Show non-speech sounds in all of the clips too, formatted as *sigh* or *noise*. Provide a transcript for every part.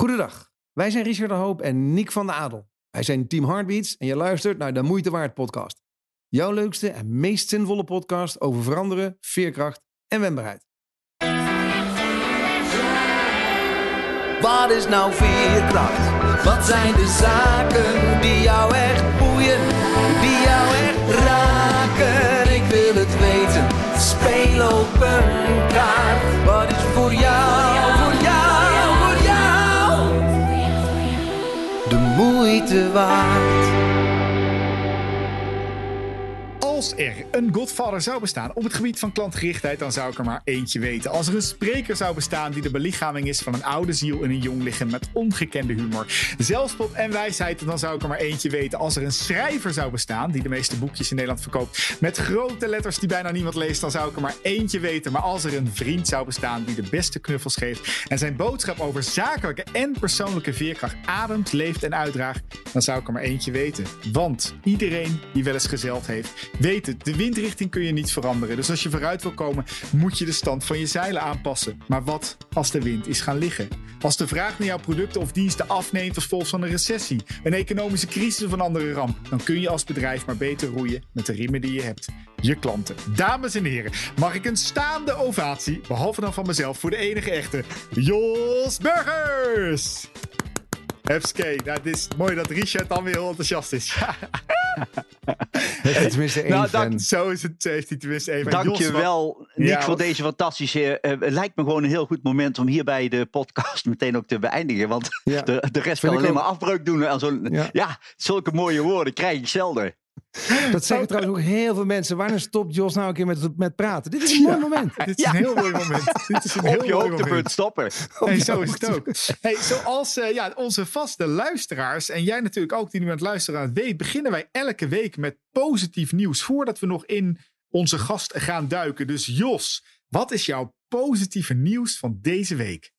Goedendag, wij zijn Richard de Hoop en Nick van de Adel. Wij zijn Team Heartbeats en je luistert naar de Moeite Waard podcast. Jouw leukste en meest zinvolle podcast over veranderen, veerkracht en wendbaarheid. Wat is nou veerkracht? Wat zijn de zaken die jou echt boeien, moeite waard? Er een Godfather zou bestaan op het gebied van klantgerichtheid, dan zou ik er maar eentje weten. Als er een spreker zou bestaan die de belichaming is van een oude ziel in een jong lichaam met ongekende humor, zelfspot en wijsheid, dan zou ik er maar eentje weten. Als er een schrijver zou bestaan die de meeste boekjes in Nederland verkoopt met grote letters die bijna niemand leest, dan zou ik er maar eentje weten. Maar als er een vriend zou bestaan die de beste knuffels geeft en zijn boodschap over zakelijke en persoonlijke veerkracht ademt, leeft en uitdraagt, dan zou ik er maar eentje weten. Want iedereen die wel eens gezeld heeft, weet de windrichting kun je niet veranderen. Dus als je vooruit wil komen, moet je de stand van je zeilen aanpassen. Maar wat als de wind is gaan liggen? Als de vraag naar jouw producten of diensten afneemt als gevolg van een recessie, een economische crisis of een andere ramp, dan kun je als bedrijf maar beter roeien met de riemen die je hebt. Je klanten. Dames en heren, mag ik een staande ovatie, behalve dan van mezelf, voor de enige echte, Jos Burgers! Hupske, nou, het is mooi dat Richard dan weer heel enthousiast is. *laughs* Heeft tenminste één Nou, fan. dank- Zo is het, heeft hij tenminste even. Jos, wat- Dankjewel, Nick, Ja, voor deze fantastische... eh, het lijkt me gewoon een heel goed moment om hierbij de podcast *laughs* meteen ook te beëindigen. Want Ja. de, de rest Vind kan alleen ook. maar afbreuk doen. aan zo'n Ja. ja. zulke mooie woorden krijg ik zelden. *laughs* Dat zeggen trouwens ook heel veel mensen. Wanneer stopt Jos nou een keer met, met praten? Dit is een mooi moment. Dit is een heel mooi moment. Dit is een heel Op je hoogtepunt stoppen. Hey, zo is het ook. Hey, zoals eh, ja, onze vaste luisteraars en jij natuurlijk ook die nu aan het luisteren aan weet, beginnen wij elke week met positief nieuws voordat we nog in onze gast gaan duiken. Dus Jos, wat is jouw positieve nieuws van deze week?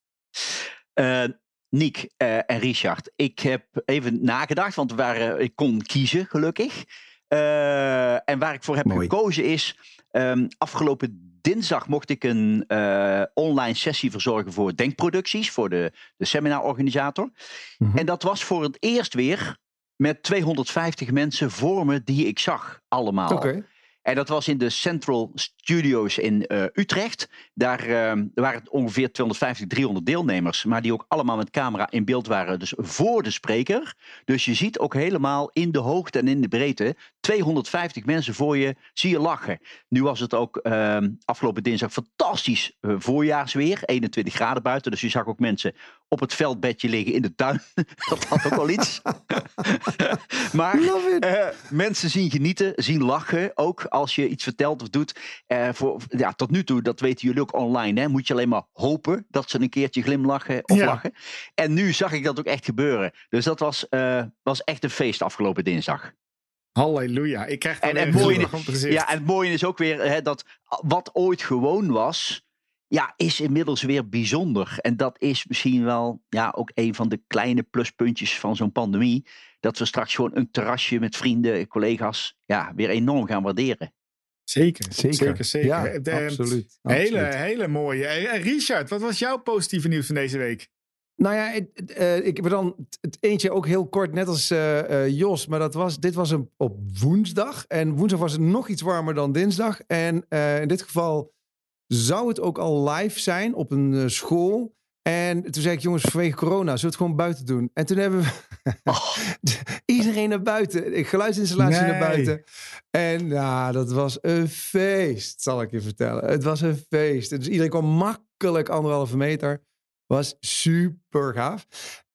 Eh Nick eh, en Richard, ik heb even nagedacht, want we waren, ik kon kiezen gelukkig. Eh, en waar ik voor heb Mooi. gekozen is, ehm, afgelopen dinsdag mocht ik een eh, online sessie verzorgen voor denkproducties, voor de, de seminarorganisator. Mhm. En dat was voor het eerst weer met 250 mensen voor me die ik zag, allemaal. Oké. En dat was in de Central Studios in eh, Utrecht. Daar eh, waren het ongeveer 250, 300 deelnemers. Maar die ook allemaal met camera in beeld waren. Dus voor de spreker. Dus je ziet ook helemaal in de hoogte en in de breedte. 250 mensen voor je zie je lachen. Nu was het ook eh, afgelopen dinsdag fantastisch eh, voorjaarsweer. 21 graden buiten. Dus je zag ook mensen op het veldbedje liggen in de tuin. *laughs* dat had ook wel iets. *laughs* maar eh, mensen zien genieten, zien lachen. Ook als je iets vertelt of doet. Eh, voor, ja, tot nu toe, dat weten jullie ook online. Hè, moet je alleen maar hopen dat ze een keertje glimlachen of Ja. lachen. En nu zag ik dat ook echt gebeuren. Dus dat was, eh, was echt een feest afgelopen dinsdag. Halleluja. Ik krijg En- en, mooi-. Ja, en het mooie is ook weer hè, dat wat ooit gewoon was. Ja, is inmiddels weer bijzonder. En dat is misschien wel ja, ook een van de kleine pluspuntjes van zo'n pandemie. Dat we straks gewoon een terrasje met vrienden, collega's, ja, weer enorm gaan waarderen. Zeker, zeker, Zeker. Ja, De- absoluut. Hele, absoluut. hele mooie. En en Richard, wat was jouw positieve nieuws van deze week? Nou ja, eh, ik heb er dan het eentje ook heel kort, net als eh, eh, Jos. Maar dat was, dit was een, op woensdag. En woensdag was het nog iets warmer dan dinsdag. En eh, in dit geval zou het ook al live zijn op een eh, school. En toen zei ik, jongens, vanwege corona, zullen we het gewoon buiten doen? En toen hebben we *laughs* Oh. iedereen naar buiten. Geluidsinstallatie Nee. naar buiten. En ja, dat was een feest, zal ik je vertellen. Het was een feest. Dus iedereen kwam makkelijk anderhalve meter. Was super gaaf.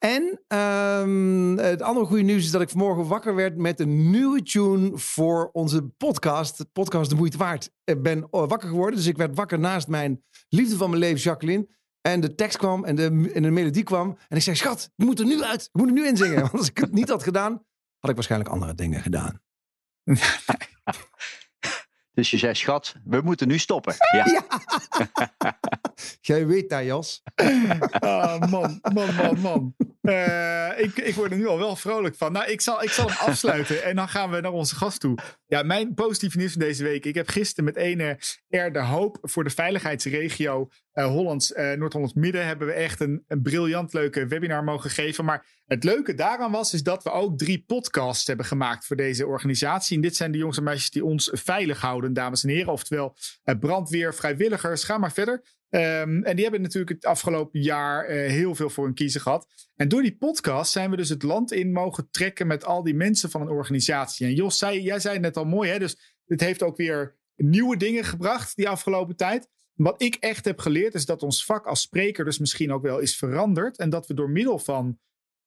En ehm, het andere goede nieuws is dat ik vanmorgen wakker werd met een nieuwe tune voor onze podcast. De podcast De Moeite Waard. Ik ben eh, wakker geworden, dus ik werd wakker naast mijn liefde van mijn leven, Jacqueline. En de tekst kwam en de, en de melodie kwam. En ik zei, schat, ik moet er nu uit. Ik moet er nu in zingen. *laughs* Want als ik het niet had gedaan, had ik waarschijnlijk andere dingen gedaan. *laughs* Dus je zei, schat, we moeten nu stoppen. Ja. *laughs* Jij weet dat, Jos. Ah, man, man, man, man. Eh, ik, ik word er nu al wel vrolijk van. Nou, ik zal, ik zal hem afsluiten en dan gaan we naar onze gast toe. Ja, mijn positieve nieuws van deze week. Ik heb gisteren met ene Er de Hoop voor de veiligheidsregio uh, Hollands, uh, Noord-Hollands Midden hebben we echt een, een briljant leuke webinar mogen geven. Maar het leuke daaraan was, is dat we ook drie podcasts hebben gemaakt voor deze organisatie. En dit zijn de jongens en meisjes die ons veilig houden, dames en heren. Oftewel brandweer, vrijwilligers, ga maar verder. Um, en die hebben natuurlijk het afgelopen jaar uh, heel veel voor hun kiezen gehad. En door die podcast zijn we dus het land in mogen trekken met al die mensen van een organisatie. En Jos, zei, jij zei het net al mooi, hè? dus dit heeft ook weer nieuwe dingen gebracht die afgelopen tijd. Wat ik echt heb geleerd is dat ons vak als spreker dus misschien ook wel is veranderd. En dat we door middel van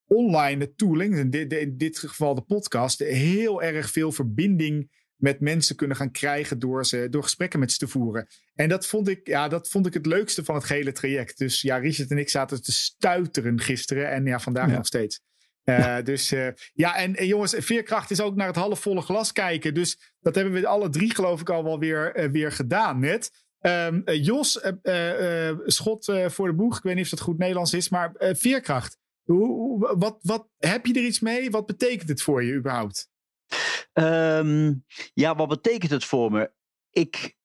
online tooling, in dit, in dit geval de podcast, heel erg veel verbinding met mensen kunnen gaan krijgen door, ze, door gesprekken met ze te voeren. En dat vond, ik, ja, dat vond ik het leukste van het gehele traject. Dus ja, Richard en ik zaten te stuiteren gisteren en ja, vandaag nog steeds. Uh, dus uh, ja, en, en, jongens, veerkracht is ook naar het halfvolle glas kijken. Dus dat hebben we alle drie, geloof ik, al wel weer, uh, weer gedaan net. Um, Jos, schot voor de boeg. Ik weet niet of dat goed Nederlands is, maar veerkracht. Hoe, wat, wat, heb je er iets mee? Wat betekent het voor je überhaupt? Um, ja, wat betekent het voor me? Ik,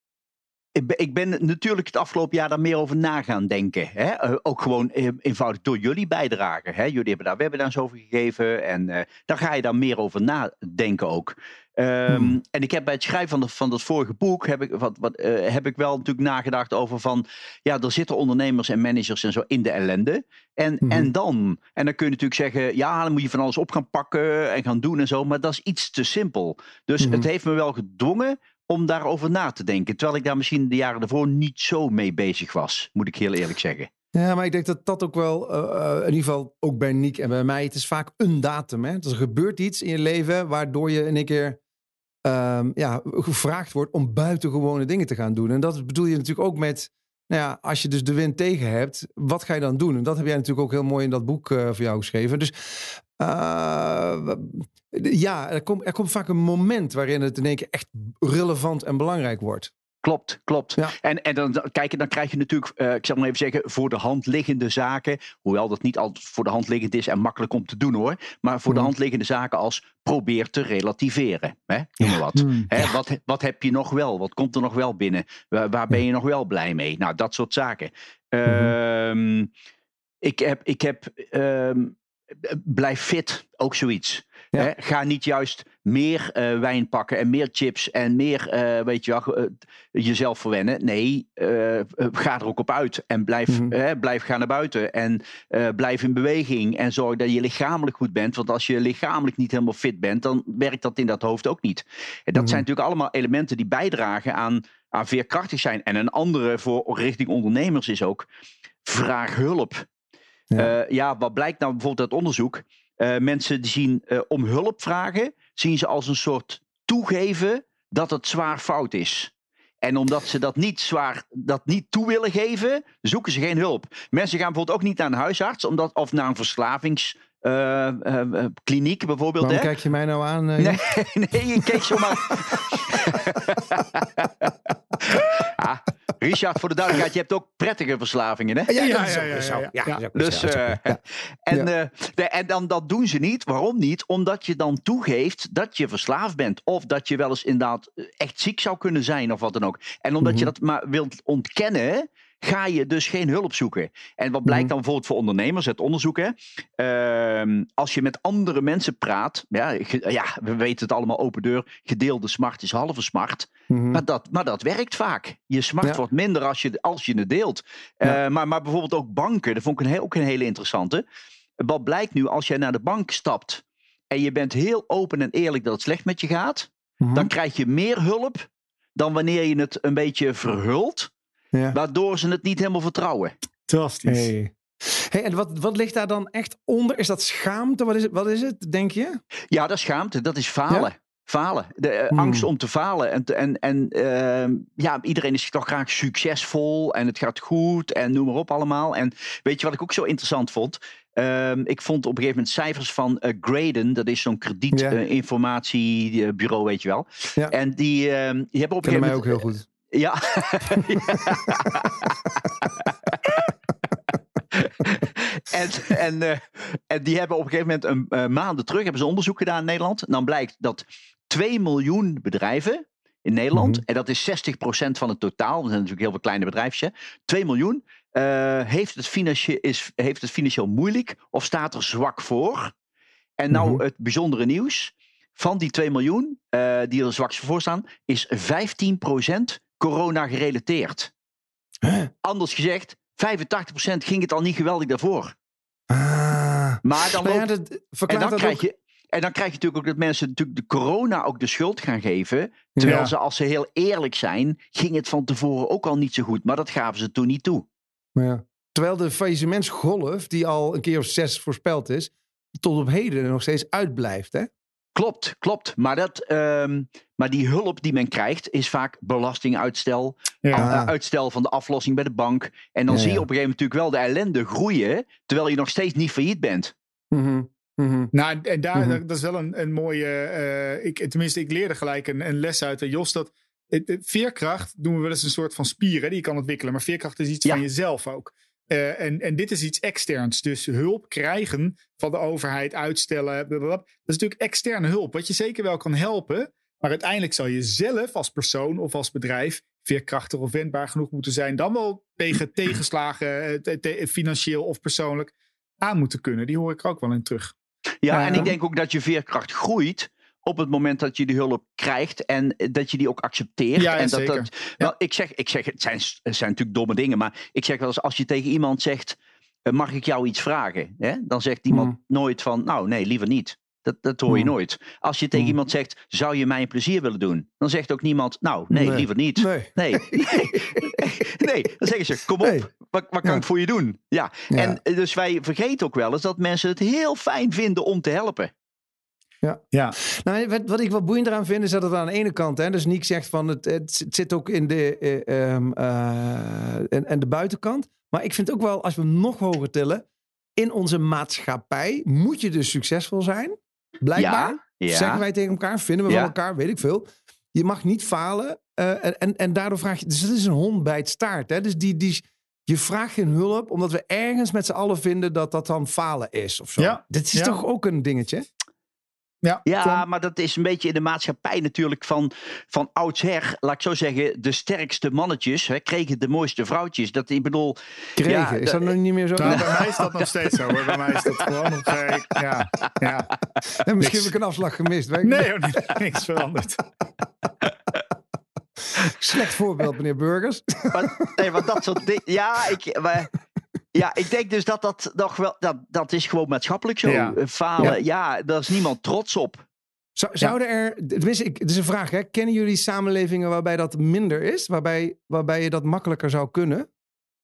ik ben natuurlijk het afgelopen jaar daar meer over na gaan denken. Hè? Eh, ook gewoon eenvoudig door jullie bijdragen. Hè? Jullie hebben daar webinars over gegeven en uh, daar ga je daar meer over nadenken ook. Um, hmm. En ik heb bij het schrijven van, de, van dat vorige boek heb ik, wat, wat, uh, heb ik wel natuurlijk nagedacht over van ja, er zitten ondernemers en managers en zo in de ellende. En, hmm. en dan? En dan kun je natuurlijk zeggen, ja, dan moet je van alles op gaan pakken en gaan doen en zo, maar dat is iets te simpel. Dus hmm. het heeft me wel gedwongen om daarover na te denken. Terwijl ik daar misschien de jaren daarvoor niet zo mee bezig was, moet ik heel eerlijk zeggen. Ja, maar ik denk dat dat ook wel, uh, in ieder geval ook bij Nick en bij mij, het is vaak een datum. Hè? Dus er gebeurt iets in je leven waardoor je in een keer um, ja, gevraagd wordt om buitengewone dingen te gaan doen. En dat bedoel je natuurlijk ook met, nou ja, als je dus de wind tegen hebt, wat ga je dan doen? En dat heb jij natuurlijk ook heel mooi in dat boek uh, voor jou geschreven. Dus uh, ja, er komt, er komt vaak een moment waarin het in één keer echt relevant en belangrijk wordt. Klopt, klopt. Ja. En, en dan, kijk, dan krijg je natuurlijk, uh, ik zal maar even zeggen, voor de hand liggende zaken. Hoewel dat niet altijd voor de hand liggend is en makkelijk om te doen hoor. Maar voor de mhm. hand liggende zaken als probeer te relativeren. Hè? Noem maar wat. Mm, hè? wat. Wat heb je nog wel? Wat komt er nog wel binnen? Waar, waar ben je nog wel blij mee? Nou, dat soort zaken. Mm ik heb, ik heb um, blijf fit, ook zoiets. Hè? Ga niet juist meer uh, wijn pakken en meer chips en meer, uh, weet je wel, uh, jezelf verwennen. Nee, ga er ook op uit en blijf, mm -hmm. blijf gaan naar buiten en blijf in beweging en zorg dat je lichamelijk goed bent. Want als je lichamelijk niet helemaal fit bent, dan werkt dat in dat hoofd ook niet. En dat mm -hmm. zijn natuurlijk allemaal elementen die bijdragen aan, aan veerkrachtig zijn. En een andere voor richting ondernemers is ook, vraag hulp. Ja, ja wat blijkt nou bijvoorbeeld uit onderzoek? Uh, mensen die zien uh, om hulp vragen, zien ze als een soort toegeven dat het zwaar fout is. En omdat ze dat niet zwaar, dat niet toe willen geven, zoeken ze geen hulp. Mensen gaan bijvoorbeeld ook niet naar een huisarts omdat, of naar een verslavings uh, uh, kliniek bijvoorbeeld. Waarom hè? kijk je mij nou aan? Nee, *laughs* nee, je keek zomaar. *laughs* ah, Richard, voor de duidelijkheid, je hebt ook prettige verslavingen, hè? Ja, ja, ja. ja. Dus, en, en dan dat doen ze niet. Waarom niet? Omdat je dan toegeeft dat je verslaafd bent. Of dat je wel eens inderdaad echt ziek zou kunnen zijn of wat dan ook. En omdat mm -hmm. je dat maar wilt ontkennen ga je dus geen hulp zoeken. En wat blijkt mhm. dan bijvoorbeeld voor ondernemers, het onderzoeken. Uh, als je met andere mensen praat, ja, ja, we weten het allemaal open deur, gedeelde smart is halve smart. Mm maar, dat, maar dat werkt vaak. Je smart ja. wordt minder als je, als je het deelt. Ja. Uh, maar, maar bijvoorbeeld ook banken, dat vond ik een, ook een hele interessante. Wat blijkt nu als jij naar de bank stapt en je bent heel open en eerlijk dat het slecht met je gaat, mm dan krijg je meer hulp dan wanneer je het een beetje verhult. Ja. Waardoor ze het niet helemaal vertrouwen. Fantastisch. Hey. Hey, en wat, wat ligt daar dan echt onder? Is dat schaamte? Wat is het, wat is het denk je? Ja, dat is schaamte. Dat is falen. Ja? Falen. De uh, hmm. angst om te falen. En, en, en uh, ja, iedereen is toch graag succesvol en het gaat goed en noem maar op allemaal. En weet je wat ik ook zo interessant vond? Uh, ik vond op een gegeven moment cijfers van uh, Graden, dat is zo'n kredietinformatiebureau, weet je wel. Ja. En die, ehm, die hebben op een gegeven moment. mij ook heel goed. *laughs* En, en, eh, en die hebben op een gegeven moment een eh, maanden terug hebben ze onderzoek gedaan in Nederland. En dan blijkt dat 2 miljoen bedrijven in Nederland, Mhm. en dat is 60% van het totaal, er zijn natuurlijk heel veel kleine bedrijfjes, hè, 2 miljoen, eh, heeft, het financieel, is, heeft het financieel moeilijk of staat er zwak voor. En nou Mhm. het bijzondere nieuws, van die 2 miljoen die er zwak voor staan, is 15% corona gerelateerd. Huh? Anders gezegd, 85% ging het al niet geweldig daarvoor. Ah. Maar dan, ja, loopt- dat en, dan dat krijg ook. je, en dan krijg je natuurlijk ook dat mensen natuurlijk de corona ook de schuld gaan geven. Terwijl Ja. ze, als ze heel eerlijk zijn, ging het van tevoren ook al niet zo goed. Maar dat gaven ze toen niet toe. Ja. Terwijl de faillissementsgolf, die al een keer of zes voorspeld is, tot op heden nog steeds uitblijft. Hè? Klopt, klopt. Maar, dat, ehm, maar die hulp die men krijgt, is vaak belastinguitstel. Ja. eh, uitstel van de aflossing bij de bank. En dan Ja, zie je ja. op een gegeven moment natuurlijk wel de ellende groeien. Terwijl je nog steeds niet failliet bent. Mhm. Nou, en daar, Mhm. dat- dat is wel een, een mooie. eh, ik, tenminste, ik leerde gelijk een, een les uit. eh, Jos, dat het, het- veerkracht doen we wel eens een soort van spier hè, die je kan ontwikkelen. Maar veerkracht is iets Ja. van jezelf ook. Eh, en, en dit is iets externs. Dus hulp krijgen van de overheid, uitstellen. blablabla. Dat is natuurlijk externe hulp. Wat je zeker wel kan helpen. Maar uiteindelijk zal je zelf als persoon of als bedrijf veerkrachtig of wendbaar genoeg moeten zijn. Dan wel tegen tegenslagen, eh, te- te- financieel of persoonlijk, aan moeten kunnen. Die hoor ik er ook wel in terug. Ja, Ja. en ik denk ook dat je veerkracht groeit op het moment dat je die hulp krijgt en dat je die ook accepteert. Ja, ja, en dat, zeker. dat, wel, ik, zeg, ik zeg, het zijn, het zijn natuurlijk domme dingen, maar ik zeg wel eens, als je tegen iemand zegt, eh, mag ik jou iets vragen? Hè? Dan zegt iemand Mm. nooit van, nou nee, liever niet. Dat, dat hoor je Mm. nooit. Als je tegen Mm. iemand zegt, zou je mij een plezier willen doen? Dan zegt ook niemand, nou nee, Nee. liever niet. Nee. Nee, *laughs* nee, *laughs* nee, dan zeggen ze, kom op, wat, wat kan ik voor je doen? Ja. Ja. En eh, dus wij vergeten ook wel eens dat mensen het heel fijn vinden om te helpen. Ja, Nou, wat, wat ik wel boeiend eraan vind, is dat het aan de ene kant, hè, dus Niek zegt van het, het, zit ook in de, eh, ehm, eh, en, en de buitenkant. Maar ik vind ook wel, als we nog hoger tillen, in onze maatschappij moet je dus succesvol zijn. Blijkbaar. Ja, ja. Zeggen wij tegen elkaar, vinden we Ja. van elkaar, weet ik veel. Je mag niet falen. eh, en, en, en daardoor vraag je, dus het is een hond bij het staart. Hè? Dus die, die, je vraagt geen hulp, omdat we ergens met z'n allen vinden dat dat dan falen is. Of zo. Ja. Dit is Ja. toch ook een dingetje? Ja, maar dat is een beetje in de maatschappij natuurlijk van, van oudsher. Laat ik zo zeggen, de sterkste mannetjes hè, kregen de mooiste vrouwtjes. Dat, ik bedoel, Kregen. Ja, is dat nog niet meer zo? Nou, bij *laughs* mij is dat nog steeds zo hoor. Bij mij is dat gewoon nog. ja, ja. En misschien niks. heb ik een afslag gemist. weet ik Nee niet. hoor, nee, niks veranderd. Slecht voorbeeld, meneer Burgers. maar, nee, maar dat soort dingen. Ja, ik, maar, ja, ik denk dus dat dat nog wel. Dat, dat is gewoon maatschappelijk zo. Ja. Eh, Falen, ja. daar is niemand trots op. Zou, zouden er, tenminste, ik, het is een vraag, hè? kennen jullie samenlevingen waarbij dat minder is? Waarbij, waarbij je dat makkelijker zou kunnen?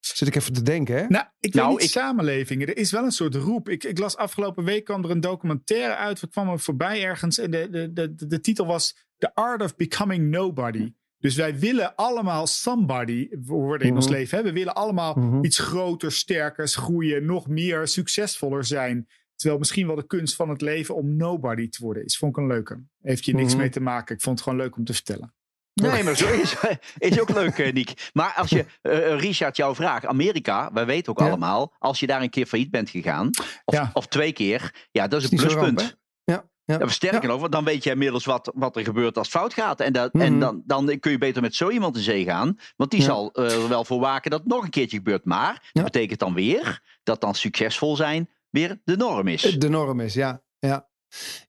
Zit ik even te denken, hè? Nou, ik weet Nou, niet ik- samenlevingen. Er is wel een soort roep. Ik, ik las afgelopen week kwam er een documentaire uit. Wat kwam er voorbij ergens. En de, de, de, de, de titel was The Art of Becoming Nobody. Dus wij willen allemaal somebody worden in ons Mhm. leven. Hè? We willen allemaal Mhm. iets groter, sterker, groeien, nog meer, succesvoller zijn. Terwijl misschien wel de kunst van het leven om nobody te worden is. Vond ik een leuke. Heeft je niks Mhm. mee te maken. Ik vond het gewoon leuk om te vertellen. Nee, maar zo is, *laughs* is ook leuk, eh, Niek. Maar als je, eh, eh, Richard, jouw vraag. Amerika, wij weten ook Ja. allemaal. Als je daar een keer failliet bent gegaan. Of, Ja. of twee keer. Ja, dat is een Is pluspunt. ramp? Ja, ja. Sterker nog, want dan weet je inmiddels wat, wat er gebeurt als het fout gaat. En, dat, Mhm. en dan, dan kun je beter met zo iemand in zee gaan. Want die zal eh, er wel voor waken dat het nog een keertje gebeurt. Maar dat betekent dan weer dat dan succesvol zijn weer de norm is. De norm is, ja. ja.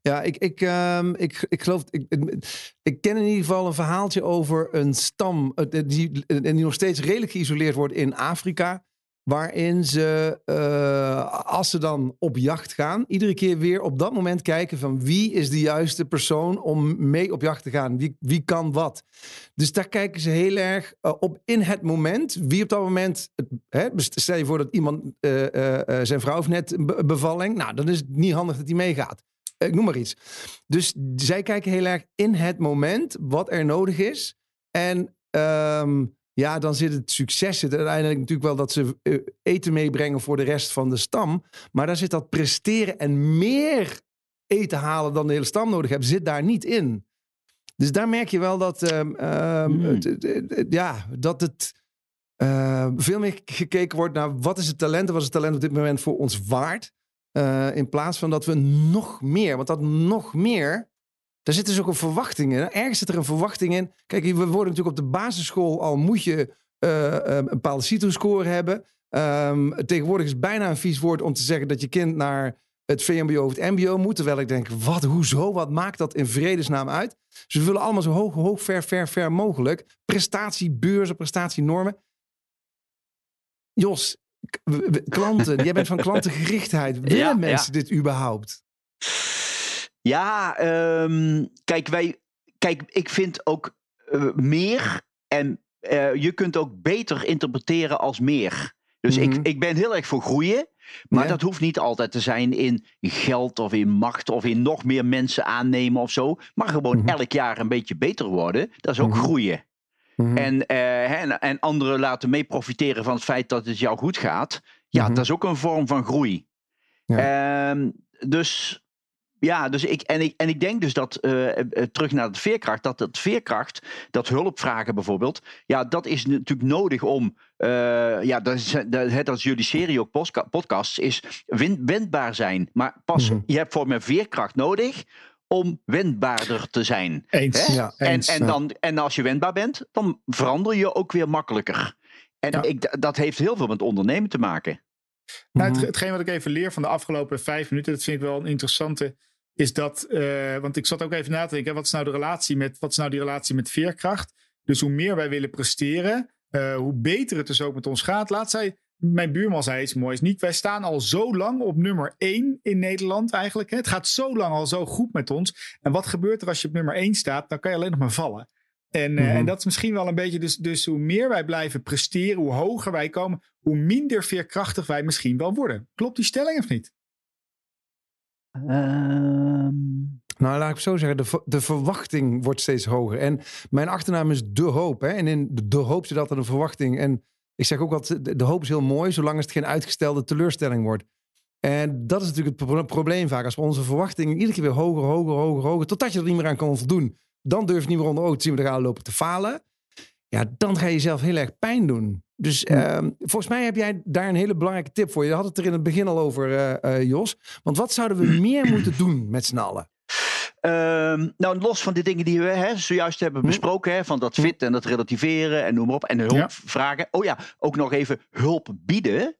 Ja, ik, ik, ehm, ik, ik geloof. Ik, ik, ik ken in ieder geval een verhaaltje over een stam. eh, die, die nog steeds redelijk geïsoleerd wordt in Afrika. Waarin ze, eh, als ze dan op jacht gaan, iedere keer weer op dat moment kijken van wie is de juiste persoon om mee op jacht te gaan. Wie, wie kan wat. Dus daar kijken ze heel erg eh, op in het moment. Wie op dat moment, hè, stel je voor dat iemand, eh, zijn vrouw net bevalling. Nou, dan is het niet handig dat hij meegaat. Ik noem maar iets. Dus zij kijken heel erg in het moment wat er nodig is. En ehm, ja, dan zit het succes zit uiteindelijk natuurlijk wel dat ze eh, eten meebrengen voor de rest van de stam. Maar daar zit dat presteren en meer eten halen dan de hele stam nodig heeft, zit daar niet in. Dus daar merk je wel dat, ehm, ehm, Hmm. ja, dat het. eh, veel meer gekeken wordt naar wat is het talent en wat is het talent op dit moment voor ons waard. Eh, in plaats van dat we nog meer, want dat nog meer, daar zit dus ook een verwachting in. Ergens zit er een verwachting in. Kijk, we worden natuurlijk op de basisschool al moet je eh, een bepaalde CITO-score hebben. Ehm, tegenwoordig is het bijna een vies woord om te zeggen dat je kind naar het VMBO of het MBO moet. Terwijl ik denk, wat, hoezo? Wat maakt dat in vredesnaam uit? Ze dus willen allemaal zo hoog, hoog, ver, ver, ver mogelijk. Prestatiebeurzen, prestatienormen. Jos, klanten, jij bent van *laughs* klantengerichtheid. Willen mensen dit überhaupt? Ja, um, kijk, wij, kijk, ik vind ook uh, meer en uh, je kunt ook beter interpreteren als meer. Dus mm -hmm. ik, mhm. ik ben heel erg voor groeien. Maar ja. dat hoeft niet altijd te zijn in geld of in macht of in nog meer mensen aannemen of zo. Maar gewoon mm -hmm. elk jaar een beetje beter worden. Dat is ook mm -hmm. groeien. En, uh, en, en, anderen laten mee profiteren van het feit dat het jou goed gaat. Ja, dat is ook een vorm van groei. Ja. Uh, dus ja, dus ik, en, ik, en ik denk dus dat, uh, terug naar de veerkracht, dat het veerkracht, dat hulpvragen bijvoorbeeld, ja, dat is natuurlijk nodig om, uh, ja, dat is, dat, dat is jullie serie ook podcasts, is wendbaar zijn. Maar pas, mm -hmm. je hebt voor mij veerkracht nodig om wendbaarder te zijn. Eens, Hè? ja, en, eens, en, dan, en als je wendbaar bent, dan verander je ook weer makkelijker. En Ja. ik, dat heeft heel veel met ondernemen te maken. Nou, Mhm. het, hetgeen wat ik even leer van de afgelopen vijf minuten, dat vind ik wel een interessante, is dat, eh, want ik zat ook even na te denken, wat is nou de relatie met, wat is nou die relatie met veerkracht? Dus hoe meer wij willen presteren, eh, hoe beter het dus ook met ons gaat. Laat zij, mijn buurman zei iets moois, niet, wij staan al zo lang op nummer één in Nederland eigenlijk. Hè? Het gaat zo lang al zo goed met ons. En wat gebeurt er als je op nummer één staat? Dan kan je alleen nog maar vallen. En, eh, Mhm. en dat is misschien wel een beetje, dus, dus hoe meer wij blijven presteren, hoe hoger wij komen, hoe minder veerkrachtig wij misschien wel worden. Klopt die stelling of niet? Ehm, Nou, laat ik het zo zeggen. De, de verwachting wordt steeds hoger. En mijn achternaam is De Hoop. Hè? En in De, Hoop zit altijd een verwachting. En ik zeg ook altijd, de, hoop is heel mooi, zolang het geen uitgestelde teleurstelling wordt. En dat is natuurlijk het pro- probleem vaak. Als we onze verwachtingen iedere keer weer hoger, hoger, hoger, hoger, totdat je er niet meer aan kan voldoen. Dan durf je niet meer onder ogen te zien, we gaan lopen te falen. Ja, dan ga je jezelf heel erg pijn doen. Dus ehm, volgens mij heb jij daar een hele belangrijke tip voor. Je had het er in het begin al over, eh, eh, Jos. Want wat zouden we meer moeten doen met z'n allen? Ehm, nou, los van die dingen die we hè, zojuist hebben Hm. besproken, hè, van dat fit en dat relativeren en noem maar op, en de hulp Ja. vragen. Oh ja, ook nog even hulp bieden.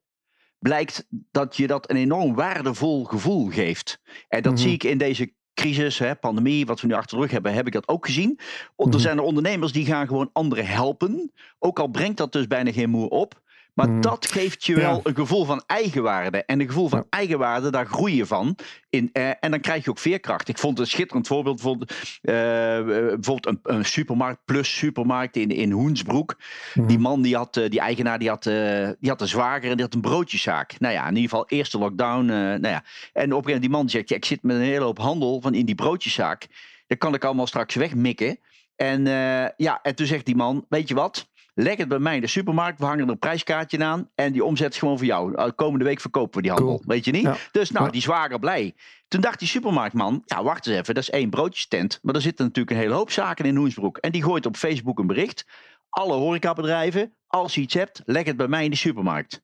Blijkt dat je dat een enorm waardevol gevoel geeft. En dat Mhm. zie ik in deze crisis, hè, pandemie, wat we nu achter de rug hebben, heb ik dat ook gezien. O- Mhm. Er zijn er ondernemers die gaan gewoon anderen helpen. Ook al brengt dat dus bijna geen moer op. Maar Mhm. dat geeft je Ja. wel een gevoel van eigenwaarde. En een gevoel van Ja. eigenwaarde, daar groei je van. In, eh, en dan krijg je ook veerkracht. Ik vond een schitterend voorbeeld. Bijvoorbeeld, eh, bijvoorbeeld een, een supermarkt, plus supermarkt in, in Hoensbroek. Mhm. Die man, die, had, eh, die eigenaar, die had, die had een zwager en die had een broodjeszaak. Nou ja, in ieder geval eerste lockdown. nou ja. En op een gegeven moment die man zegt, ja, ik zit met een hele hoop handel van in die broodjeszaak. Dat kan ik allemaal straks wegmikken. En ja, en toen zegt die man, weet je wat? Leg het bij mij in de supermarkt. We hangen er een prijskaartje aan. En die omzet is gewoon voor jou. Uh, Komende week verkopen we die handel. Cool. Weet je niet? Ja. Dus nou, die zwager blij. Toen dacht die supermarktman. Ja, wacht eens even. Dat is één broodjestent. Maar er zitten natuurlijk een hele hoop zaken in Hoensbroek. En die gooit op Facebook een bericht. Alle horecabedrijven. Als je iets hebt, leg het bij mij in de supermarkt.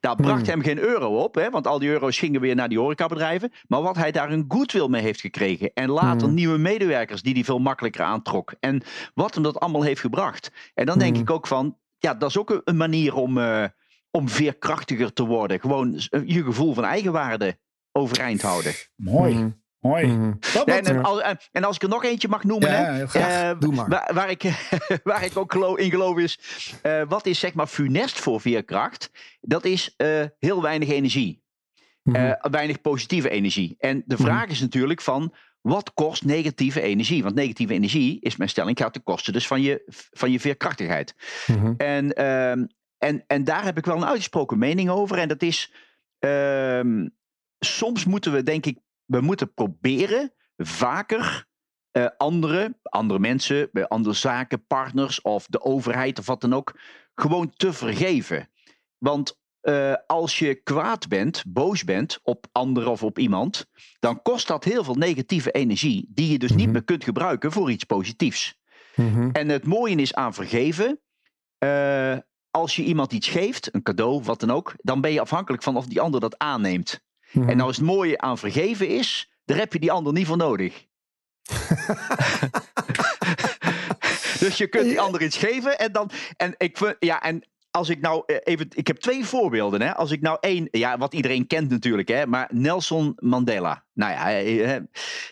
Bracht Hmm. hem geen euro op, hè, want al die euro's gingen weer naar die horecabedrijven. Maar wat hij daar een goodwill mee heeft gekregen. En later Hmm. nieuwe medewerkers die hij veel makkelijker aantrok. En wat hem dat allemaal heeft gebracht. En dan denk Hmm. ik ook van, ja, dat is ook een, manier om, eh, om veerkrachtiger te worden. Gewoon eh, je gevoel van eigenwaarde overeind houden. Mooi. Mooi. Mhm. Ja, en, als, en- en als ik er nog eentje mag noemen, Ja, hè, heel graag. eh, Doe maar. Waar, waar ik, *laughs* waar ik ook geloof, in geloof is, eh, wat is zeg maar funest voor veerkracht? Dat is eh, heel weinig energie. Mhm. Weinig positieve energie. En de vraag is natuurlijk van, wat kost negatieve energie? Want negatieve energie, is mijn stelling, gaat ten koste dus van je, van je veerkrachtigheid. Mhm. En, ehm, en, en daar heb ik wel een uitgesproken mening over. En dat is, ehm, soms moeten we denk ik, we moeten proberen vaker eh, andere, andere mensen, bij andere zaken, partners of de overheid of wat dan ook, gewoon te vergeven. Want eh, als je kwaad bent, boos bent op anderen of op iemand, dan kost dat heel veel negatieve energie, die je dus niet Mhm. meer kunt gebruiken voor iets positiefs. Mhm. En het mooie is aan vergeven. eh, als je iemand iets geeft, een cadeau, wat dan ook, dan ben je afhankelijk van of die ander dat aanneemt. Mhm. En nou is het mooie aan vergeven is, daar heb je die ander niet voor nodig. *laughs* dus je kunt die ander iets geven en dan. En ik vind, ja, en als ik nou eh, even. Ik heb twee voorbeelden. Hè. Als ik nou één. Ja, wat iedereen kent natuurlijk, hè. Maar Nelson Mandela. Nou ja, eh, eh,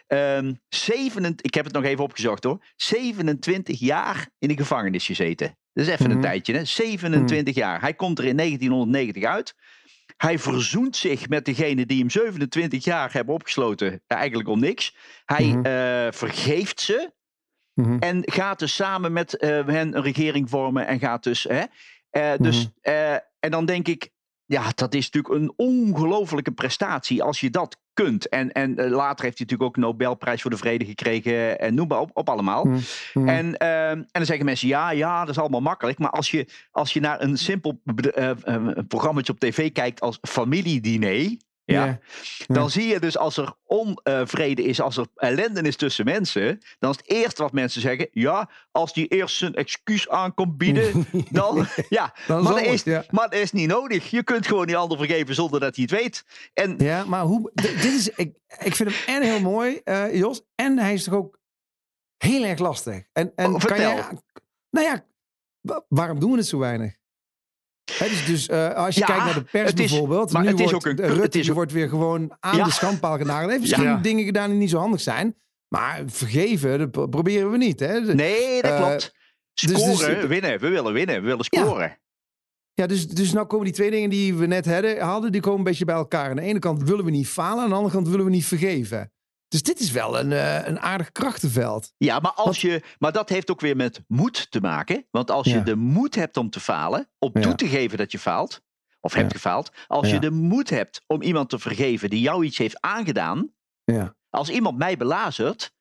ehm, 27, ik heb het nog even opgezocht hoor. 27 jaar in de gevangenis gezeten. Dat is even een Mhm. tijdje, hè? 27 jaar. Hij komt er in 1990 uit. Hij verzoent zich met degene die hem 27 jaar hebben opgesloten. Eigenlijk om niks. Hij Mhm. eh, vergeeft ze. Mhm. En gaat dus samen met eh, hen een regering vormen. En gaat dus. Hè, eh, dus Mhm. eh, en dan denk ik. Ja, dat is natuurlijk een ongelofelijke prestatie als je dat kunt. En, en eh, later heeft hij natuurlijk ook Nobelprijs voor de Vrede gekregen. En noem maar op, op allemaal. Mhm. Mhm. En, ehm, en dan zeggen mensen, ja, ja, dat is allemaal makkelijk. Maar als je, als je naar een simpel uh, programma op tv kijkt als familiediner... Ja, Ja. dan zie je dus als er onvrede is, als er ellende is tussen mensen, dan is het eerste wat mensen zeggen, ja, als die eerst zijn excuus aan komt bieden, *laughs* dan, ja, *laughs* Dan maar, dat is, het, ja. maar dat is niet nodig. Je kunt gewoon die ander vergeven zonder dat hij het weet. En Ja, maar hoe. dit is, ik, ik vind hem en heel mooi, eh, Jos. En hij is toch ook heel erg lastig. En, en Oh, kan je. Nou ja, wa- waarom doen we het zo weinig? Dus dus eh, als je Ja, kijkt naar de pers het is- bijvoorbeeld. maar nu het is wordt, ook een- het is wordt weer gewoon aan Ja. de schandpaal genageld. Hij heeft misschien Ja. dingen gedaan die niet zo handig zijn. Maar vergeven, dat pro- proberen we niet. Hè? Nee, dat Eh, klopt. dus- Scoren, dus- winnen. We willen winnen. We willen scoren. Ja, dus, dus nou komen die twee dingen die we net hadden, hadden, die komen een beetje bij elkaar. Aan de ene kant willen we niet falen, aan de andere kant willen we niet vergeven. Dus dit is wel een, eh, een aardig krachtenveld. Ja, maar, als je, maar dat heeft ook weer met moed te maken. Want als je de moed hebt om te falen, om Ja. toe te geven dat je faalt, of hebt gefaald. Als je de moed hebt om iemand te vergeven die jou iets heeft aangedaan. Ja. Als iemand mij belazert,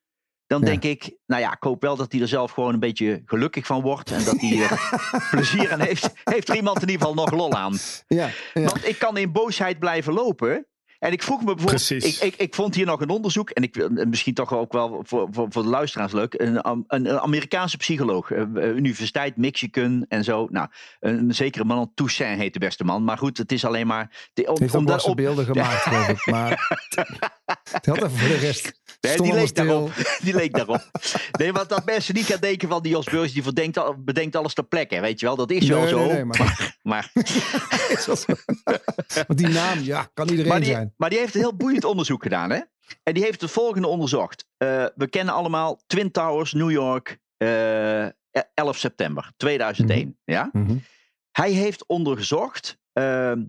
dan Ja. denk ik, nou ja, ik hoop wel dat hij er zelf gewoon een beetje gelukkig van wordt. En dat hij *laughs* er plezier aan heeft. Heeft er iemand in ieder geval nog lol aan. Ja, ja. Want ik kan in boosheid blijven lopen. En ik vroeg me bijvoorbeeld, ik, ik, ik vond hier nog een onderzoek, en ik misschien toch ook wel voor, voor, voor de luisteraars leuk, een, een, een Amerikaanse psycholoog, eh, Universiteit Michigan en zo. Nou, een zekere man, Toussaint heet de beste man, maar goed, het is alleen maar... De, om, heeft ook om op, beelden *laughs* gemaakt, geloof ik. Maar *laughs* het had even voor de rest. Nee, die leek daarop. *laughs* Die leek daarop. Nee, want dat mensen niet gaan denken van die Jos Beurs, die bedenkt, al- bedenkt alles ter plekke. Weet je wel, dat is wel Nee, zo. nee, nee, maar- zo. Want die naam, ja, kan iedereen die, zijn. Maar die heeft een heel boeiend *laughs* onderzoek gedaan. Hè? En die heeft het volgende onderzocht. Eh, we kennen allemaal Twin Towers, New York, eh, 11 september 2001. ja? Mhm. Hij heeft onderzocht ehm,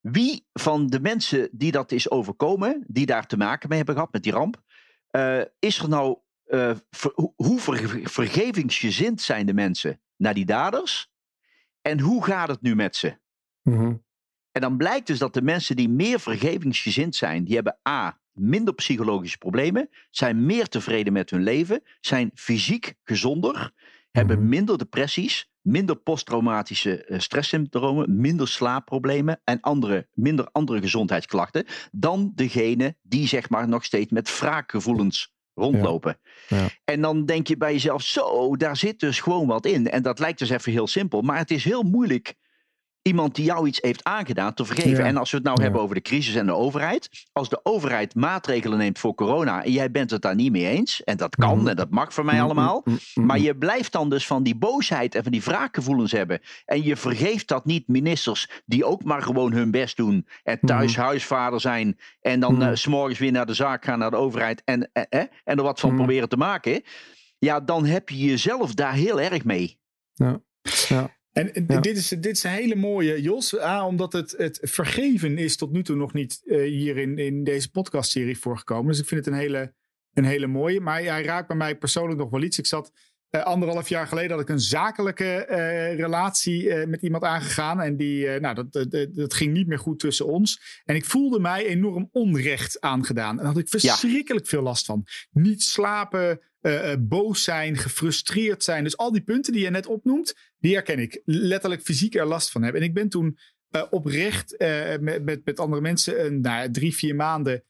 wie van de mensen die dat is overkomen, die daar te maken mee hebben gehad met die ramp, eh, is er nou, ver- hoe- hoe ver- vergevingsgezind zijn de mensen naar die daders? En hoe gaat het nu met ze? Mhm. En dan blijkt dus dat de mensen die meer vergevingsgezind zijn, die hebben A, minder psychologische problemen, zijn meer tevreden met hun leven, zijn fysiek gezonder, hebben Mhm. minder depressies, minder posttraumatische eh, stresssymptomen, minder slaapproblemen en andere, minder andere gezondheidsklachten dan degene die zeg maar nog steeds met wraakgevoelens rondlopen. Ja. En dan denk je bij jezelf, zo, daar zit dus gewoon wat in. En dat lijkt dus even heel simpel, maar het is heel moeilijk iemand die jou iets heeft aangedaan te vergeven. Ja. En als we het nou Ja. hebben over de crisis en de overheid. Als de overheid maatregelen neemt voor corona en jij bent het daar niet mee eens. En dat kan Mhm. en dat mag voor mij Mhm, allemaal. mhm. Maar je blijft dan dus van die boosheid en van die wraakgevoelens hebben. En je vergeeft dat niet ministers die ook maar gewoon hun best doen. En thuis huisvader zijn. En dan eh, s s'morgens weer naar de zaak gaan, naar de overheid. En, eh, eh, en er wat van proberen te maken. Ja, dan heb je jezelf daar heel erg mee. Ja. Ja. En en Ja. dit, is, dit is een hele mooie, Jos. A, omdat het, het vergeven is tot nu toe nog niet eh, hier in, in deze podcastserie voorgekomen. Dus ik vind het een hele, een hele mooie. Maar hij raakt bij mij persoonlijk nog wel iets. Ik zat eh, anderhalf jaar geleden had ik een zakelijke eh, relatie met iemand aangegaan. En die, nou, dat, dat, dat- dat ging niet meer goed tussen ons. En ik voelde mij enorm onrecht aangedaan. En daar had ik verschrikkelijk veel last van. Niet slapen, boos zijn, gefrustreerd zijn. Dus al die punten die je net opnoemt, die herken ik. Letterlijk fysiek er last van hebben. En ik ben toen eh, oprecht eh, met, met, met andere mensen een, nou, ja, drie, vier maanden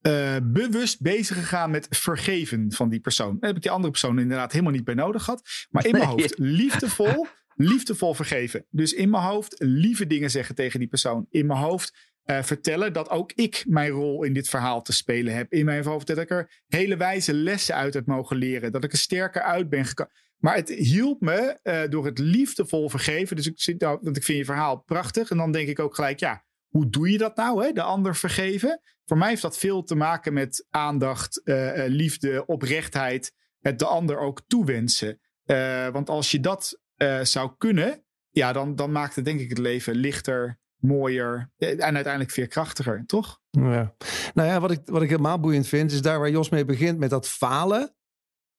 eh, bewust bezig gegaan met vergeven van die persoon. Daar heb ik die andere persoon inderdaad helemaal niet bij nodig gehad. Maar in mijn Nee. hoofd liefdevol *laughs* liefdevol vergeven. Dus in mijn hoofd lieve dingen zeggen tegen die persoon. In mijn hoofd uh, vertellen dat ook ik mijn rol in dit verhaal te spelen heb. In mijn hoofd dat ik er hele wijze lessen uit heb mogen leren. Dat ik er sterker uit ben gekomen. Maar het hielp me uh, door het liefdevol vergeven. Dus ik, zit nou, want ik vind je verhaal prachtig. En dan denk ik ook gelijk, ja, hoe doe je dat nou? Hè? De ander vergeven. Voor mij heeft dat veel te maken met aandacht, uh, liefde, oprechtheid. Het de ander ook toewensen. want als je dat zou kunnen, ja, dan, dan maakt het denk ik het leven lichter, mooier en uiteindelijk veerkrachtiger, toch? Ja. Nou ja, wat ik, wat ik helemaal boeiend vind, is daar waar Jos mee begint met dat falen.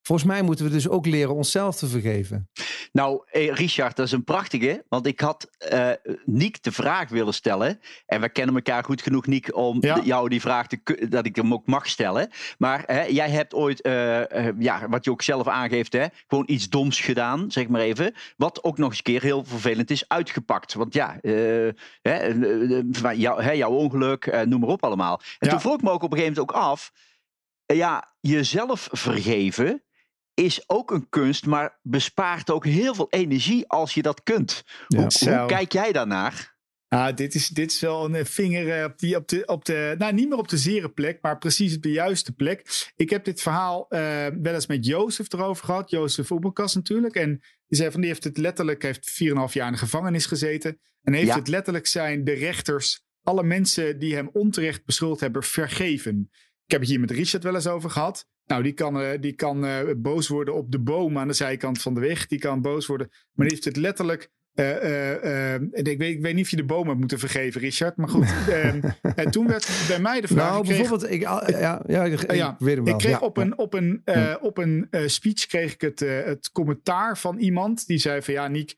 Volgens mij moeten we dus ook leren onszelf te vergeven. Nou, eh, Richard, dat is een prachtige. Want ik had uh, Niek de vraag willen stellen. En we kennen elkaar goed genoeg, Niek, om ja. jou die vraag te, dat ik hem ook mag stellen. Maar hè, jij hebt ooit, uh, ja, wat je ook zelf aangeeft, hè, gewoon iets doms gedaan, zeg maar even. Wat ook nog eens een keer heel vervelend is uitgepakt. Want ja, hè, jou, hè, jouw ongeluk, noem maar op allemaal. En ja. toen vroeg ik me ook op een gegeven moment ook af. Ja, jezelf vergeven is ook een kunst, maar bespaart ook heel veel energie als je dat kunt. Ja. Hoe, hoe, kijk jij daarnaar? Ah, dit, is, dit is wel een vinger op, die, op, de, op de, nou niet meer op de zere plek, maar precies op de juiste plek. Ik heb dit verhaal uh, wel eens met Jozef erover gehad, Jozef Oebelkas natuurlijk. En die zei van, die heeft het letterlijk, heeft 4,5 jaar in de gevangenis gezeten. En heeft ja. het letterlijk zijn de rechters, alle mensen die hem onterecht beschuldigd hebben, vergeven. Ik heb het hier met Richard wel eens over gehad. Nou, die kan, uh, die kan uh, boos worden op de boom aan de zijkant van de weg. Die kan boos worden. Maar die heeft het letterlijk. Uh, ik, weet, ik weet niet of je de boom hebt moeten vergeven, Richard. Maar goed. *laughs* Ehm, en toen werd bij mij de vraag. Nou, bijvoorbeeld. Ik, ja, ja, ik, ja, ik weet hem wel. Ik kreeg ja, op een, op een, op een speech kreeg ik het, het commentaar van iemand. Die zei van ja, Niek.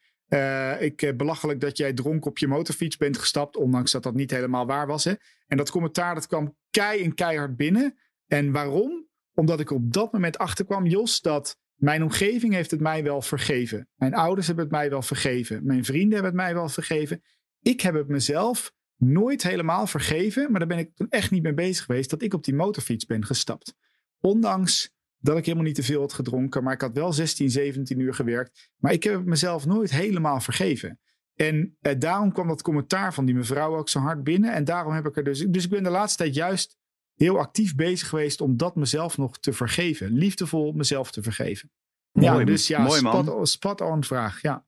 ik belachelijk dat jij dronken op je motorfiets bent gestapt. Ondanks dat dat niet helemaal waar was. Hè? En dat commentaar dat kwam kei en keihard binnen. En waarom? Omdat ik op dat moment achterkwam, Jos, dat mijn omgeving heeft het mij wel vergeven. Mijn ouders hebben het mij wel vergeven. Mijn vrienden hebben het mij wel vergeven. Ik heb het mezelf nooit helemaal vergeven, maar daar ben ik toen echt niet mee bezig geweest dat ik op die motorfiets ben gestapt. Ondanks dat ik helemaal niet te veel had gedronken, maar ik had wel 16, 17 uur gewerkt. Maar ik heb het mezelf nooit helemaal vergeven. En eh, daarom kwam dat commentaar van die mevrouw ook zo hard binnen. En daarom heb ik er dus. Dus ik ben de laatste tijd juist heel actief bezig geweest om dat mezelf nog te vergeven. Liefdevol mezelf te vergeven. Ja, mooi, dus ja, mooi, man. Spot, spot on vraag. Ja.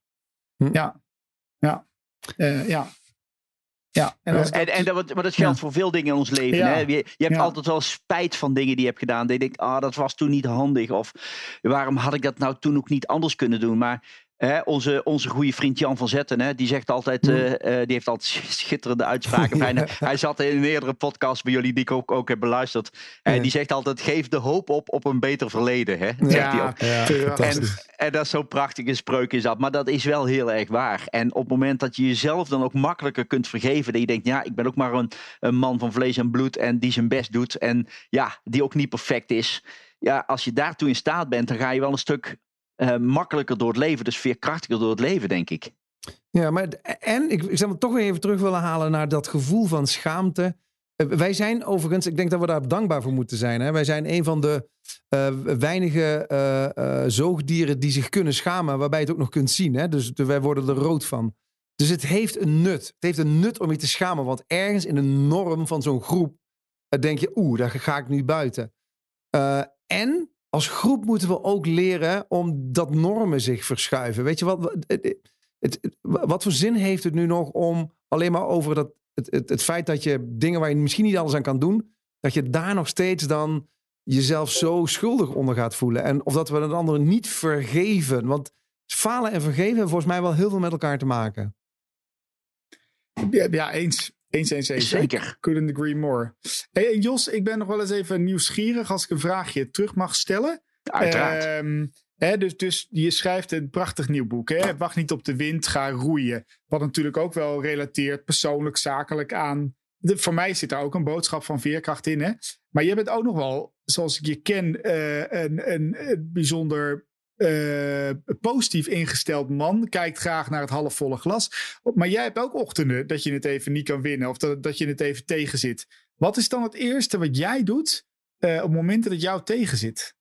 Hm. Ja. Ja. Uh, ja. Ja, en, en, dat, en dat, maar dat geldt ja. voor veel dingen in ons leven. Ja. Hè? Je, je hebt ja. altijd wel spijt van dingen die je hebt gedaan. Dat je denkt, ah, dat was toen niet handig. Of waarom had ik dat nou toen ook niet anders kunnen doen? Maar Hè, onze, onze goede vriend Jan van Zetten, hè, die zegt altijd, uh, uh, die heeft altijd schitterende uitspraken. *laughs* hij, hij, zat in een eerdere podcast bij jullie die ik ook, ook heb beluisterd. En ja. die zegt altijd, geef de hoop op op een beter verleden. Hè, ja, hij ook. Ja, en, en dat is zo'n prachtige spreuk is dat. Maar dat is wel heel erg waar. En op het moment dat je jezelf dan ook makkelijker kunt vergeven. Dat je denkt, ja, ik ben ook maar een, een man van vlees en bloed en die zijn best doet. En ja, die ook niet perfect is. Ja, als je daartoe in staat bent, dan ga je wel een stuk uh, makkelijker door het leven, dus veerkrachtiger door het leven, denk ik. Ja, maar en ik, zou toch weer even terug willen halen naar dat gevoel van schaamte. Uh, wij zijn overigens, ik denk dat we daar dankbaar voor moeten zijn. Hè? Wij zijn een van de uh, weinige zoogdieren die zich kunnen schamen, waarbij je het ook nog kunt zien. Hè? Dus wij worden er rood van. Dus het heeft een nut. Het heeft een nut om je te schamen, want ergens in de norm van zo'n groep denk je, oeh, daar ga ik nu buiten. en als groep moeten we ook leren om dat normen zich verschuiven. Weet je wat? Het, wat voor zin heeft het nu nog om alleen maar over dat, het, het, feit dat je dingen waar je misschien niet alles aan kan doen, dat je daar nog steeds dan jezelf zo schuldig onder gaat voelen. En of dat we een andere niet vergeven. Want falen en vergeven hebben volgens mij wel heel veel met elkaar te maken. Ja eens. Eens, eens, eens. Zeker. Couldn't agree more. Hey, Jos, ik ben nog wel eens even nieuwsgierig als ik een vraagje terug mag stellen. Uiteraard. Um, hè, dus, dus je schrijft een prachtig nieuw boek. Hè? Wacht niet op de wind, ga roeien. Wat natuurlijk ook wel relateert persoonlijk, zakelijk aan. De, voor mij zit daar ook een boodschap van veerkracht in. Hè? Maar je bent ook nog wel, zoals ik je ken, uh, een, een, een bijzonder uh, positief ingesteld man. Kijkt graag naar het halfvolle glas. Maar jij hebt ook ochtenden dat je het even niet kan winnen. Of dat, dat je het even tegenzit. Wat is dan het eerste wat jij doet uh, op momenten dat jou tegenzit?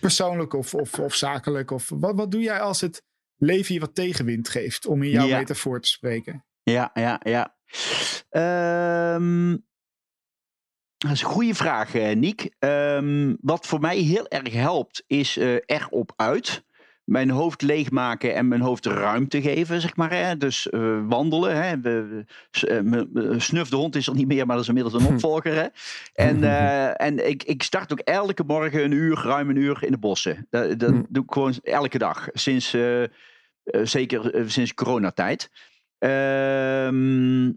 Persoonlijk of, of, of zakelijk? Of wat, wat doe jij als het leven je wat tegenwind geeft, om in jouw Ja. metafoor te spreken. Ja, ja, ja. Ehm, dat is een goede vraag, eh, Niek. Ehm, wat voor mij heel erg helpt, is eh erop uit. Mijn hoofd leegmaken en mijn hoofd ruimte geven, zeg maar. Hè? Dus eh, wandelen. Hè? We, we- Snuf de hond is er niet meer, maar dat is inmiddels een *laughs* opvolger. Hè? En, *laughs* en ik, ik start ook elke morgen een uur, ruim een uur in de bossen. Dat, dat Hm. doe ik gewoon elke dag. Sinds, zeker sinds coronatijd. Ehm,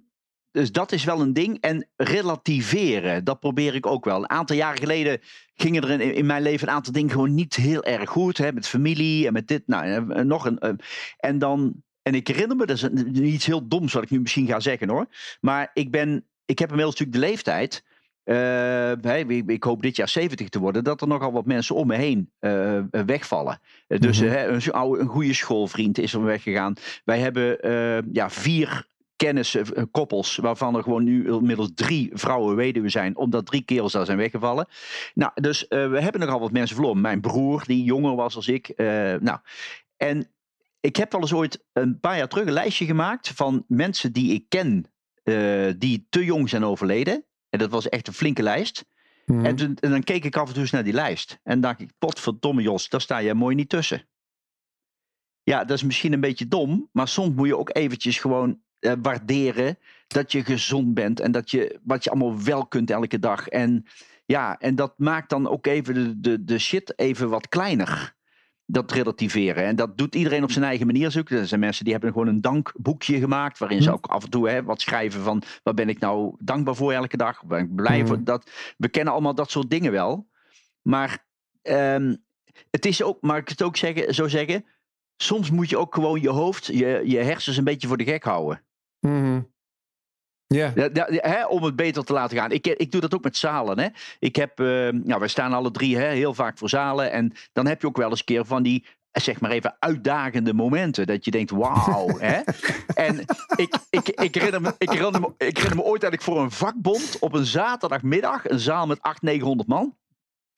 dus dat is wel een ding. En relativeren, dat probeer ik ook wel. Een aantal jaren geleden gingen er in, in mijn leven een aantal dingen gewoon niet heel erg goed. Hè, met familie en met dit. Nou, nog een. eh, en dan. En ik herinner me, dat is iets heel doms wat ik nu misschien ga zeggen hoor. Maar ik ben. Ik heb inmiddels natuurlijk de leeftijd. eh, ik, hoop dit jaar 70 te worden. Dat er nogal wat mensen om me heen eh, wegvallen. Dus Mhm. een, oude- een goede schoolvriend is er weggegaan. Wij hebben ja, vier kennissen, eh, koppels, waarvan er gewoon nu inmiddels drie vrouwen weduwe zijn, omdat drie kerels daar zijn weggevallen. Nou, dus eh, we hebben nogal wat mensen verloren. Mijn broer, die jonger was als ik. eh, nou, en ik heb wel eens ooit een paar jaar terug een lijstje gemaakt van mensen die ik ken, eh, die te jong zijn overleden. En dat was echt een flinke lijst. Mhm. En, toen, en dan keek ik af en toe eens naar die lijst. En dacht ik, potverdomme Jos, daar sta jij mooi niet tussen. Ja, dat is misschien een beetje dom. Maar soms moet je ook eventjes gewoon eh, waarderen dat je gezond bent. En dat je wat je allemaal wel kunt elke dag. En ja, en dat maakt dan ook even de, de, de shit even wat kleiner. Dat relativeren. En dat doet iedereen op zijn eigen manier. Zoeken. Er zijn mensen die hebben gewoon een dankboekje gemaakt. Waarin ze Hm. ook af en toe hè, wat schrijven van. Wat ben ik nou dankbaar voor elke dag? Ben ik blij Hm. voor dat? We kennen allemaal dat soort dingen wel. Maar ehm, het is ook, mag ik het ook zeggen, zo zeggen. Soms moet je ook gewoon je hoofd, je, je hersens een beetje voor de gek houden. Mhm. Ja. Ja, ja, ja, hè, om het beter te laten gaan. Ik, ik doe dat ook met zalen. Hè. Ik heb, eh, nou, wij staan alle drie hè, heel vaak voor zalen. En dan heb je ook wel eens een keer van die, eh, zeg maar even, uitdagende momenten. Dat je denkt, wauw. *laughs* hè. En ik, ik, ik, herinner me, ik, herinner me, ik herinner me ooit dat ik voor een vakbond op een zaterdagmiddag, een zaal met 800, 900 man.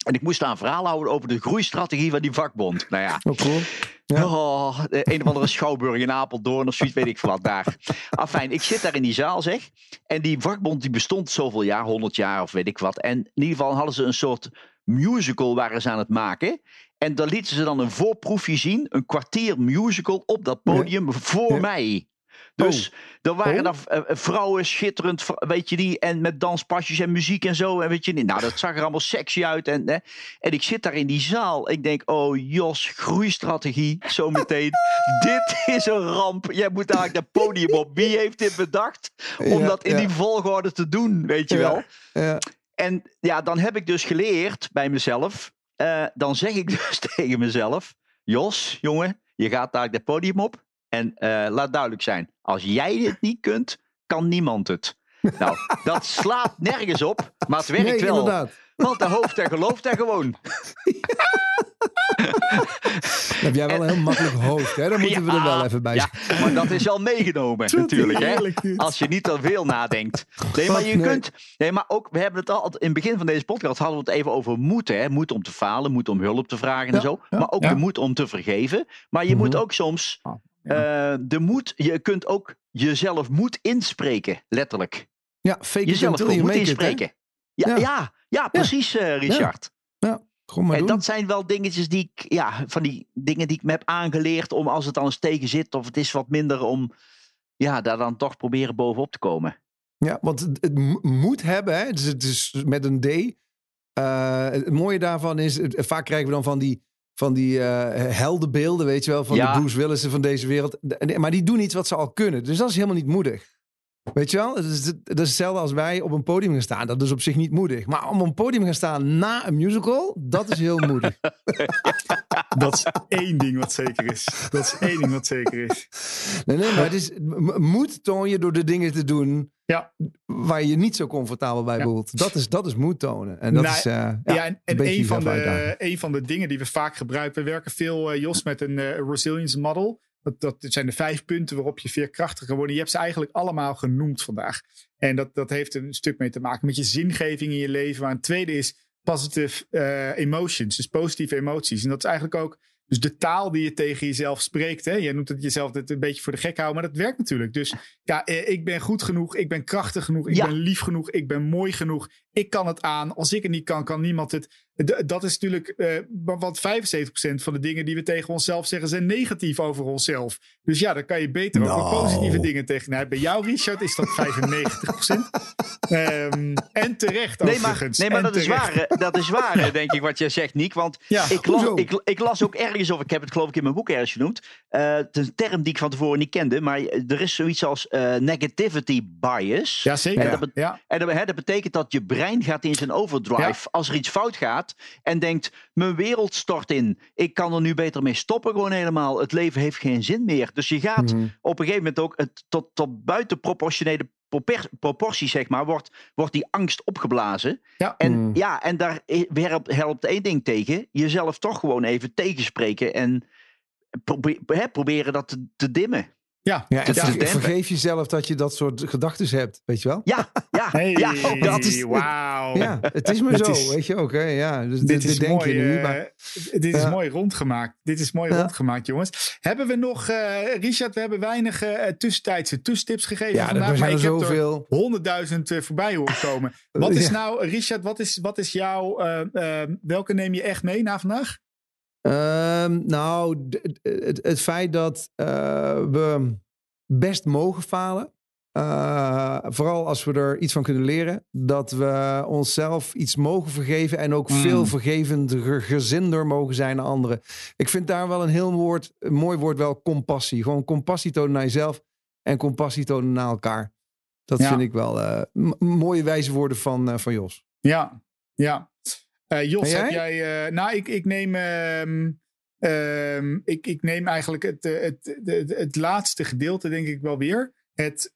En ik moest daar een verhaal houden over de groeistrategie van die vakbond. Nou ja, Oh, cool. Ja. Oh, een of andere schouwburg in Apeldoorn of zoiets, weet ik wat daar. Afijn, ik zit daar in die zaal zeg. En die vakbond die bestond zoveel jaar, 100 jaar of weet ik wat. En in ieder geval hadden ze een soort musical waren ze aan het maken. En daar lieten ze dan een voorproefje zien, een kwartier musical op dat podium voor Ja. mij. Dus er waren Oh. daar eh, eh, vrouwen schitterend, weet je die, en met danspasjes en muziek en zo. En weet je niet, nou dat zag er allemaal sexy uit. En, hè. en ik zit daar in die zaal. Ik denk, oh Jos, groeistrategie, zometeen. *laughs* dit is een ramp. Jij moet eigenlijk dat podium op. Wie heeft dit bedacht? Om Ja, dat in ja. die volgorde te doen, weet je wel. Ja. En ja, dan heb ik dus geleerd bij mezelf. eh, dan zeg ik *laughs* dus tegen mezelf: Jos, jongen, je gaat daar het podium op. En eh, laat duidelijk zijn: als jij dit niet kunt, kan niemand het. Nou, *laughs* dat slaat nergens op, maar het werkt Nee, wel. inderdaad. Want de hoofd en gelooft daar gewoon. *laughs* Dan heb jij wel een heel makkelijk hoofd, hè? Dan moeten we er wel even bij Ja, maar dat is al meegenomen natuurlijk. Hè? Als je niet te veel nadenkt. Nee, maar je Nee. kunt. Nee, maar ook, we hebben het al. In het begin van deze podcast hadden we het even over moed. Hè? Moed om te falen, moed om hulp te vragen en zo. maar ook de moed om te vergeven. Maar je Mhm. moet ook soms. Ja. eh, de moed, je kunt ook jezelf moed inspreken, letterlijk. Ja, fake it Jezelf until it, hè? inspreken. Ja, ja. Ja. Ja, precies, eh, Richard. Gewoon maar En doen. dat zijn wel dingetjes die ik, ja, van die dingen die ik me heb aangeleerd om als het dan eens tegen zit of het is wat minder om, ja, daar dan toch proberen bovenop te komen. Ja, want het, het mo- moet hebben, hè? Dus het is met een D. Eh, het mooie daarvan is, het- vaak krijgen we dan van die, van die eh, heldenbeelden, weet je wel, van Ja. de Bruce van deze wereld. Maar die doen iets wat ze al kunnen. Dus dat is helemaal niet moedig. Weet je wel? Dat is, dat is hetzelfde als wij op een podium gaan staan. Dat is op zich niet moedig. Maar om op een podium gaan staan na een musical, dat is heel moedig. *laughs* Dat is één ding wat zeker is. Dat is één ding wat zeker is. Nee, nee, maar het is moed toon je door de dingen te doen Ja. waar je niet zo comfortabel bij Ja. voelt. Dat is, dat is moed tonen. En dat Nou, is, eh, ja, Ja, en, een, van de, een van de dingen die we vaak gebruiken. We werken veel, eh, Jos, met een eh, resilience model. Dat, dat zijn de vijf punten waarop je veerkrachtiger worden. Je hebt ze eigenlijk allemaal genoemd vandaag. En dat, dat heeft een stuk mee te maken met je zingeving in je leven. Maar een tweede is positive eh, emotions. Dus positieve emoties. En dat is eigenlijk ook Dus de taal die je tegen jezelf spreekt. Hè? Jij noemt het jezelf het een beetje voor de gek houden, maar dat werkt natuurlijk. Dus ja, eh, ik ben goed genoeg, ik ben krachtig genoeg, ik Ja. ben lief genoeg, ik ben mooi genoeg. Ik kan het aan. Als ik het niet kan, kan niemand het. D- Dat is natuurlijk, eh, want 75% van de dingen die we tegen onszelf zeggen zijn negatief over onszelf. Dus ja, dan kan je beter ook Nou. positieve dingen tegen. Nou, bij jou, Richard, is dat 95%. *laughs* Ehm, en terecht Nee, maar, nee, maar dat is waar, dat is waar, denk ik, wat jij zegt, Niek. Want Ja, ik, las, ik, ik las ook ergens, of ik heb het geloof ik in mijn boek ergens genoemd. eh, het is een term die ik van tevoren niet kende, maar er is zoiets als eh, negativity bias. Ja, zeker. En Ja, dat, bet- ja. en dat, hè, dat betekent dat je brein gaat in zijn overdrive als er iets fout gaat. En denkt, mijn wereld stort in. Ik kan er nu beter mee stoppen gewoon helemaal. Het leven heeft geen zin meer. Dus je gaat Mhm. op een gegeven moment ook het, tot, tot buitenproportionele proporties, zeg maar, wordt, wordt die angst opgeblazen. Ja. En Mm. ja, en daar helpt, helpt één ding tegen. Jezelf toch gewoon even tegenspreken en probe- hè, proberen dat te, te dimmen. Ja, Ja, en vergeef jezelf dat je dat soort gedachten hebt, weet je wel? Ja, ja, *laughs* Hey, ja. Dat is, wauw. Ja, het is maar zo, is- weet je ook. Hè? Ja, dus Dit dit, is denk mooi, je nu. eh, Maar, dit is Ja. mooi rondgemaakt. Dit is mooi Ja. rondgemaakt, jongens. Hebben we nog, eh, Richard, we hebben weinig eh, tussentijdse tussentips gegeven ja, vandaag. er maar zijn ik heb er zoveel. honderdduizend eh, voorbij horen komen. *laughs* Wat is Ja. nou, Richard, wat is, wat is jouw, welke neem je echt mee na vandaag? Ehm, nou, het, het feit dat eh, we best mogen falen. eh, vooral als we er iets van kunnen leren. Dat we onszelf iets mogen vergeven. En ook Mm. veel vergevender, gezinder mogen zijn naar anderen. Ik vind daar wel een heel woord, een mooi woord wel compassie. Gewoon compassie tonen naar jezelf. En compassie tonen naar elkaar. Dat Ja. vind ik wel eh, mooie wijze woorden van, van Jos. Ja, ja. Eh, Jos, heb jij? eh, nou, ik, ik neem... ehm, ehm, ik, ik neem eigenlijk het, eh, het, het, het laatste gedeelte, denk ik wel weer. Het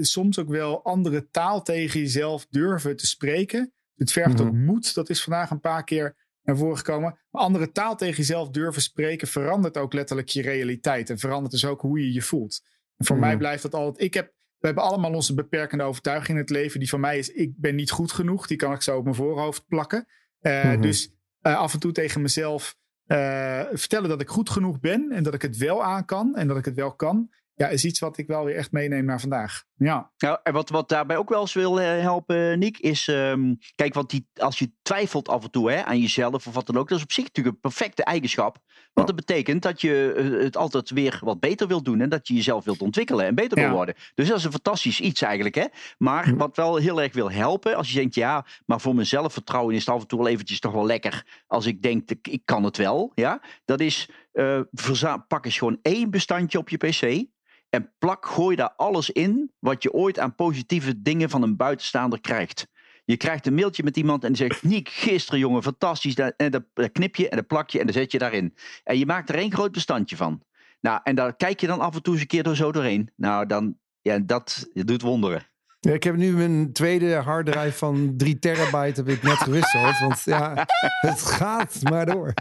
soms ook wel andere taal tegen jezelf durven te spreken. Het vergt ook Mhm. moed. Dat is vandaag een paar keer naar voren gekomen. Maar andere taal tegen jezelf durven spreken verandert ook letterlijk je realiteit. En verandert dus ook hoe je je voelt. En voor Mhm. mij blijft dat altijd... Ik heb we hebben allemaal onze beperkende overtuiging in het leven. Die van mij is, ik ben niet goed genoeg. Die kan ik zo op mijn voorhoofd plakken. Eh, Mhm. Dus eh, af en toe tegen mezelf eh, vertellen dat ik goed genoeg ben. En dat ik het wel aan kan. En dat ik het wel kan. Ja, is iets wat ik wel weer echt meeneem naar vandaag. Ja, Nou, en wat, wat daarbij ook wel eens wil eh, helpen, Niek, is... ehm, kijk, want die, als je twijfelt af en toe hè, aan jezelf of wat dan ook... dat is op zich natuurlijk een perfecte eigenschap. Want dat betekent dat je eh, het altijd weer wat beter wilt doen... en dat je jezelf wilt ontwikkelen en beter Ja. wil worden. Dus dat is een fantastisch iets eigenlijk. Hè? Maar wat wel heel erg wil helpen... als je denkt, ja, maar voor mijn zelfvertrouwen... is het af en toe wel eventjes toch wel lekker... als ik denk, ik, kan het wel. Ja? Dat is, eh, verza- pak eens gewoon één bestandje op je pc... En plak, gooi daar alles in wat je ooit aan positieve dingen van een buitenstaander krijgt. Je krijgt een mailtje met iemand en die zegt: Niek, gisteren jongen, fantastisch. En dat knip je en dat plak je en dan zet je daarin. En je maakt er één groot bestandje van. Nou, en daar kijk je dan af en toe eens een keer door zo doorheen. Nou, dan, ja, dat doet wonderen. Ja, ik heb nu mijn tweede harddrive van 3 terabyte heb ik net gewisseld. Want ja, het gaat maar door.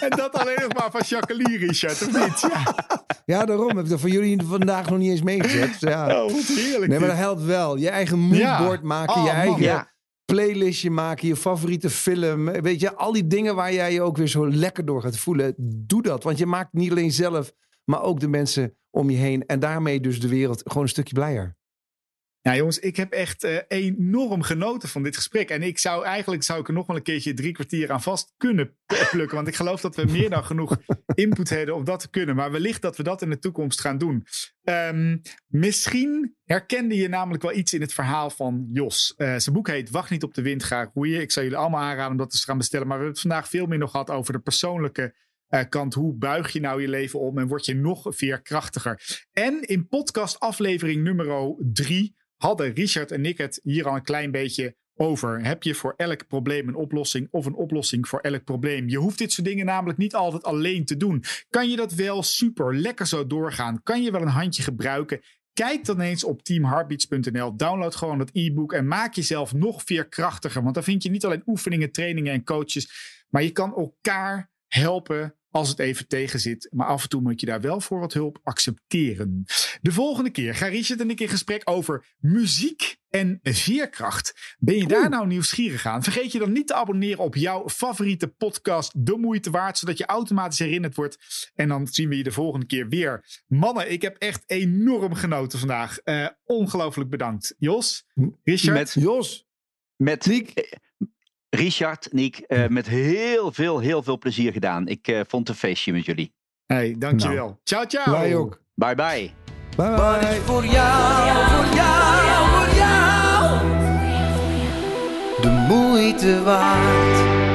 en dat alleen nog maar van Jacqueline, Richard, of niet? Ja. Ja, daarom heb ik dat voor jullie vandaag nog niet eens meegezet. Ja. Oh, heerlijk. Nee, maar dat helpt wel. Je eigen moodboard Ja. maken, Oh, je man. eigen playlistje maken, je favoriete film. Weet je, al die dingen waar jij je ook weer zo lekker door gaat voelen. Doe dat, want je maakt niet alleen zelf, maar ook de mensen om je heen. En daarmee dus de wereld gewoon een stukje blijer. Ja, jongens, ik heb echt eh, enorm genoten van dit gesprek. En ik zou eigenlijk zou ik er nog wel een keertje drie kwartier aan vast kunnen *laughs* plukken. Want ik geloof dat we meer dan genoeg input hebben om dat te kunnen. Maar wellicht dat we dat in de toekomst gaan doen. Ehm, misschien herkende je namelijk wel iets in het verhaal van Jos. Eh, zijn boek heet Wacht niet op de wind, ga roeien. Ik zou jullie allemaal aanraden om dat te gaan bestellen. Maar we hebben het vandaag veel meer nog gehad over de persoonlijke eh, kant. Hoe buig je nou je leven om en word je nog veerkrachtiger? En in podcast aflevering nummer drie hadden Richard en ik het hier al een klein beetje over. Heb je voor elk probleem een oplossing of een oplossing voor elk probleem? Je hoeft dit soort dingen namelijk niet altijd alleen te doen. Kan je dat wel super lekker zo doorgaan? Kan je wel een handje gebruiken? Kijk dan eens op teamheartbeats.nl. Download gewoon dat e-book en maak jezelf nog veerkrachtiger. Want dan vind je niet alleen oefeningen, trainingen en coaches, maar je kan elkaar helpen als het even tegen zit. Maar af en toe moet je daar wel voor wat hulp accepteren. De volgende keer gaan Richard en ik in gesprek over muziek en veerkracht. Ben je daar nou nieuwsgierig aan? Vergeet je dan niet te abonneren op jouw favoriete podcast De Moeite Waard, zodat je automatisch herinnerd wordt. En dan zien we je de volgende keer weer. Mannen, ik heb echt enorm genoten vandaag. Uh, ongelooflijk bedankt. Jos, Richard. Met Jos. Met Niek. Richard, Niek, uh, met heel veel, heel veel plezier gedaan. Ik uh, vond het een feestje met jullie. Hey, dankjewel. Nou, ciao, ciao. Wij ook. Bye, bye. Bye, Wat is voor jou, voor jou, voor jou de moeite waard?